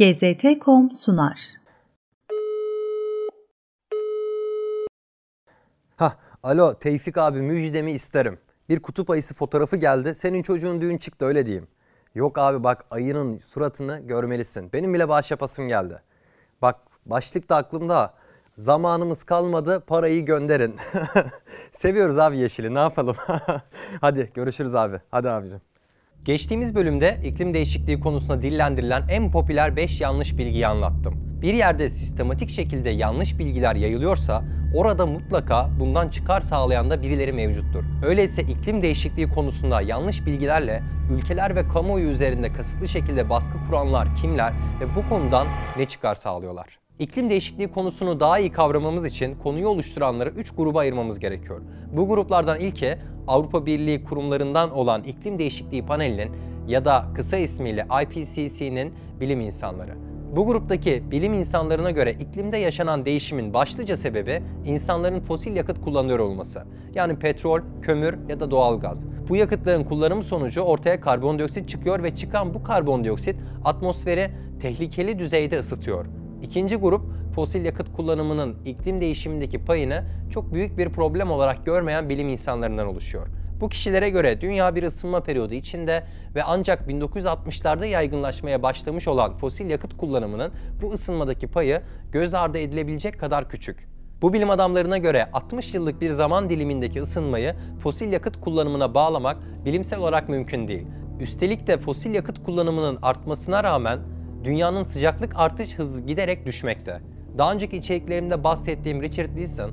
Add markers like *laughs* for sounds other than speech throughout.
GZT.com sunar. Hah, alo Tevfik abi müjdemi isterim. Bir kutup ayısı fotoğrafı geldi. Senin çocuğun düğün çıktı öyle diyeyim. Yok abi bak ayının suratını görmelisin. Benim bile bağış yapasım geldi. Bak başlık da aklımda. Zamanımız kalmadı parayı gönderin. *laughs* Seviyoruz abi yeşili ne yapalım. *laughs* Hadi görüşürüz abi. Hadi abicim. Geçtiğimiz bölümde iklim değişikliği konusunda dillendirilen en popüler 5 yanlış bilgiyi anlattım. Bir yerde sistematik şekilde yanlış bilgiler yayılıyorsa orada mutlaka bundan çıkar sağlayan da birileri mevcuttur. Öyleyse iklim değişikliği konusunda yanlış bilgilerle ülkeler ve kamuoyu üzerinde kasıtlı şekilde baskı kuranlar kimler ve bu konudan ne çıkar sağlıyorlar? İklim değişikliği konusunu daha iyi kavramamız için konuyu oluşturanları 3 gruba ayırmamız gerekiyor. Bu gruplardan ilki Avrupa Birliği kurumlarından olan İklim Değişikliği Paneli'nin ya da kısa ismiyle IPCC'nin bilim insanları. Bu gruptaki bilim insanlarına göre iklimde yaşanan değişimin başlıca sebebi insanların fosil yakıt kullanıyor olması. Yani petrol, kömür ya da doğalgaz. Bu yakıtların kullanımı sonucu ortaya karbondioksit çıkıyor ve çıkan bu karbondioksit atmosferi tehlikeli düzeyde ısıtıyor. İkinci grup fosil yakıt kullanımının iklim değişimindeki payını çok büyük bir problem olarak görmeyen bilim insanlarından oluşuyor. Bu kişilere göre dünya bir ısınma periyodu içinde ve ancak 1960'larda yaygınlaşmaya başlamış olan fosil yakıt kullanımının bu ısınmadaki payı göz ardı edilebilecek kadar küçük. Bu bilim adamlarına göre 60 yıllık bir zaman dilimindeki ısınmayı fosil yakıt kullanımına bağlamak bilimsel olarak mümkün değil. Üstelik de fosil yakıt kullanımının artmasına rağmen dünyanın sıcaklık artış hızı giderek düşmekte. Daha önceki içeriklerimde bahsettiğim Richard Wilson,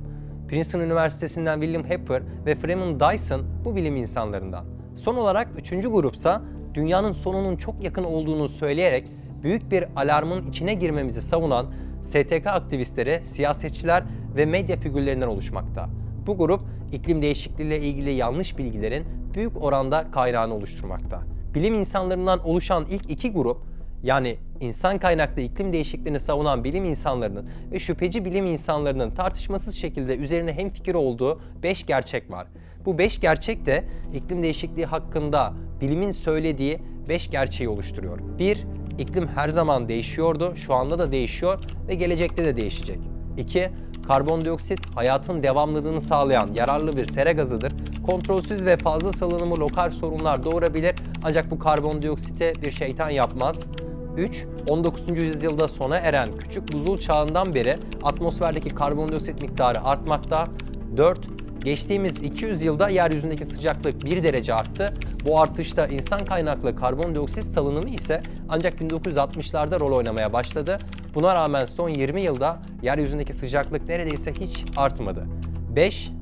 Princeton Üniversitesi'nden William Hepper ve Freeman Dyson bu bilim insanlarından. Son olarak üçüncü grupsa dünyanın sonunun çok yakın olduğunu söyleyerek büyük bir alarmın içine girmemizi savunan STK aktivistleri, siyasetçiler ve medya figürlerinden oluşmakta. Bu grup iklim değişikliğiyle ilgili yanlış bilgilerin büyük oranda kaynağını oluşturmakta. Bilim insanlarından oluşan ilk iki grup yani insan kaynaklı iklim değişikliğini savunan bilim insanlarının ve şüpheci bilim insanlarının tartışmasız şekilde üzerine hemfikir olduğu 5 gerçek var. Bu 5 gerçek de iklim değişikliği hakkında bilimin söylediği 5 gerçeği oluşturuyor. 1. İklim her zaman değişiyordu, şu anda da değişiyor ve gelecekte de değişecek. 2. Karbondioksit hayatın devamlılığını sağlayan yararlı bir sera gazıdır. Kontrolsüz ve fazla salınımı lokal sorunlar doğurabilir ancak bu karbondioksite bir şeytan yapmaz. 3. 19. yüzyılda sona eren küçük buzul çağından beri atmosferdeki karbondioksit miktarı artmakta. 4. Geçtiğimiz 200 yılda yeryüzündeki sıcaklık 1 derece arttı. Bu artışta insan kaynaklı karbondioksit salınımı ise ancak 1960'larda rol oynamaya başladı. Buna rağmen son 20 yılda yeryüzündeki sıcaklık neredeyse hiç artmadı. 5.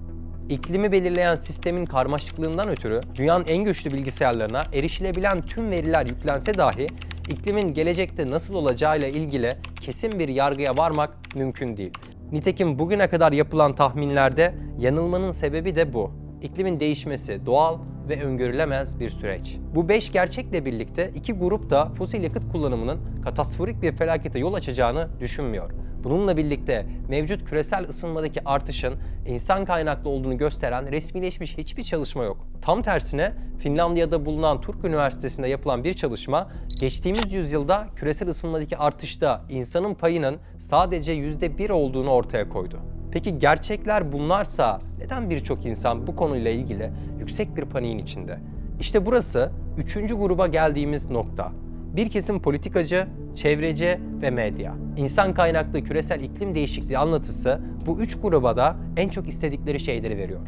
İklimi belirleyen sistemin karmaşıklığından ötürü dünyanın en güçlü bilgisayarlarına erişilebilen tüm veriler yüklense dahi iklimin gelecekte nasıl olacağıyla ilgili kesin bir yargıya varmak mümkün değil. Nitekim bugüne kadar yapılan tahminlerde yanılmanın sebebi de bu. İklimin değişmesi doğal ve öngörülemez bir süreç. Bu beş gerçekle birlikte iki grup da fosil yakıt kullanımının katastrofikik bir felakete yol açacağını düşünmüyor. Bununla birlikte mevcut küresel ısınmadaki artışın insan kaynaklı olduğunu gösteren resmileşmiş hiçbir çalışma yok. Tam tersine Finlandiya'da bulunan Turk Üniversitesi'nde yapılan bir çalışma geçtiğimiz yüzyılda küresel ısınmadaki artışta insanın payının sadece %1 olduğunu ortaya koydu. Peki gerçekler bunlarsa neden birçok insan bu konuyla ilgili yüksek bir paniğin içinde? İşte burası üçüncü gruba geldiğimiz nokta. Bir kesim politikacı, çevreci ve medya. İnsan kaynaklı küresel iklim değişikliği anlatısı bu üç gruba da en çok istedikleri şeyleri veriyor.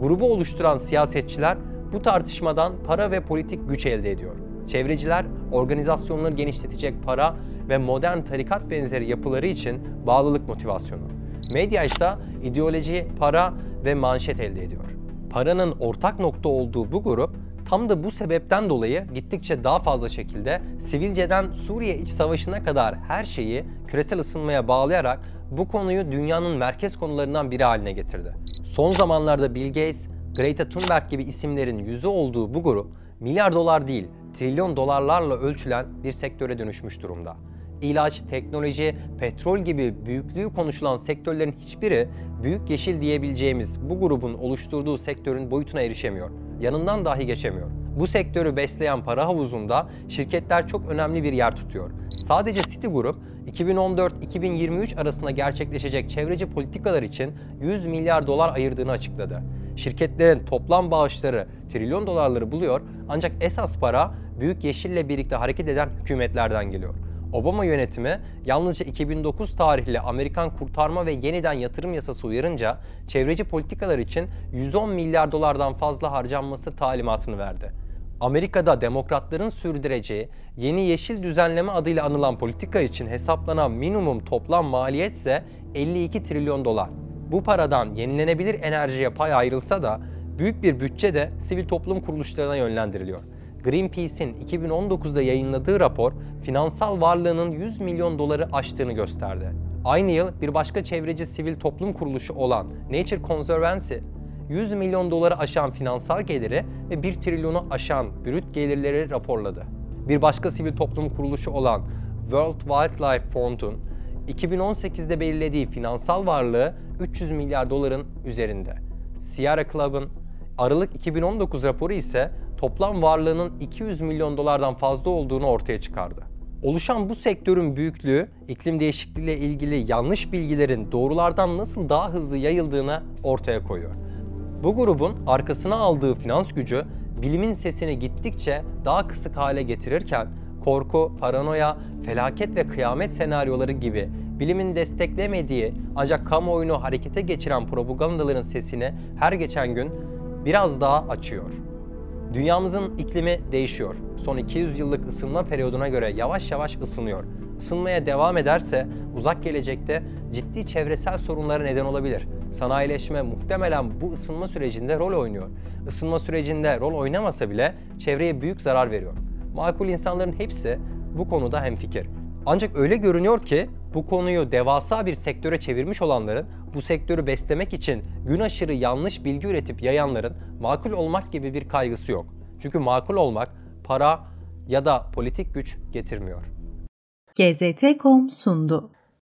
Grubu oluşturan siyasetçiler bu tartışmadan para ve politik güç elde ediyor. Çevreciler organizasyonları genişletecek para ve modern tarikat benzeri yapıları için bağlılık motivasyonu. Medya ise ideoloji, para ve manşet elde ediyor. Paranın ortak nokta olduğu bu grup Tam da bu sebepten dolayı gittikçe daha fazla şekilde sivilceden Suriye iç savaşına kadar her şeyi küresel ısınmaya bağlayarak bu konuyu dünyanın merkez konularından biri haline getirdi. Son zamanlarda Bill Gates, Greta Thunberg gibi isimlerin yüzü olduğu bu grup milyar dolar değil, trilyon dolarlarla ölçülen bir sektöre dönüşmüş durumda. İlaç, teknoloji, petrol gibi büyüklüğü konuşulan sektörlerin hiçbiri büyük yeşil diyebileceğimiz bu grubun oluşturduğu sektörün boyutuna erişemiyor yanından dahi geçemiyor. Bu sektörü besleyen para havuzunda şirketler çok önemli bir yer tutuyor. Sadece Citigroup 2014-2023 arasında gerçekleşecek çevreci politikalar için 100 milyar dolar ayırdığını açıkladı. Şirketlerin toplam bağışları trilyon dolarları buluyor ancak esas para Büyük Yeşil'le birlikte hareket eden hükümetlerden geliyor. Obama yönetimi yalnızca 2009 tarihli Amerikan Kurtarma ve Yeniden Yatırım Yasası uyarınca çevreci politikalar için 110 milyar dolardan fazla harcanması talimatını verdi. Amerika'da demokratların sürdüreceği yeni yeşil düzenleme adıyla anılan politika için hesaplanan minimum toplam maliyet ise 52 trilyon dolar. Bu paradan yenilenebilir enerjiye pay ayrılsa da büyük bir bütçe de sivil toplum kuruluşlarına yönlendiriliyor. Greenpeace'in 2019'da yayınladığı rapor finansal varlığının 100 milyon doları aştığını gösterdi. Aynı yıl bir başka çevreci sivil toplum kuruluşu olan Nature Conservancy 100 milyon doları aşan finansal geliri ve 1 trilyonu aşan brüt gelirleri raporladı. Bir başka sivil toplum kuruluşu olan World Wildlife Fond'un 2018'de belirlediği finansal varlığı 300 milyar doların üzerinde. Sierra Club'ın Aralık 2019 raporu ise toplam varlığının 200 milyon dolardan fazla olduğunu ortaya çıkardı. Oluşan bu sektörün büyüklüğü, iklim değişikliğiyle ilgili yanlış bilgilerin doğrulardan nasıl daha hızlı yayıldığını ortaya koyuyor. Bu grubun arkasına aldığı finans gücü bilimin sesini gittikçe daha kısık hale getirirken korku, paranoya, felaket ve kıyamet senaryoları gibi bilimin desteklemediği ancak kamuoyunu harekete geçiren propagandaların sesini her geçen gün biraz daha açıyor. Dünyamızın iklimi değişiyor. Son 200 yıllık ısınma periyoduna göre yavaş yavaş ısınıyor. Isınmaya devam ederse uzak gelecekte ciddi çevresel sorunlara neden olabilir. Sanayileşme muhtemelen bu ısınma sürecinde rol oynuyor. Isınma sürecinde rol oynamasa bile çevreye büyük zarar veriyor. Makul insanların hepsi bu konuda hemfikir. Ancak öyle görünüyor ki bu konuyu devasa bir sektöre çevirmiş olanların, bu sektörü beslemek için gün aşırı yanlış bilgi üretip yayanların makul olmak gibi bir kaygısı yok. Çünkü makul olmak para ya da politik güç getirmiyor. GZT.com sundu.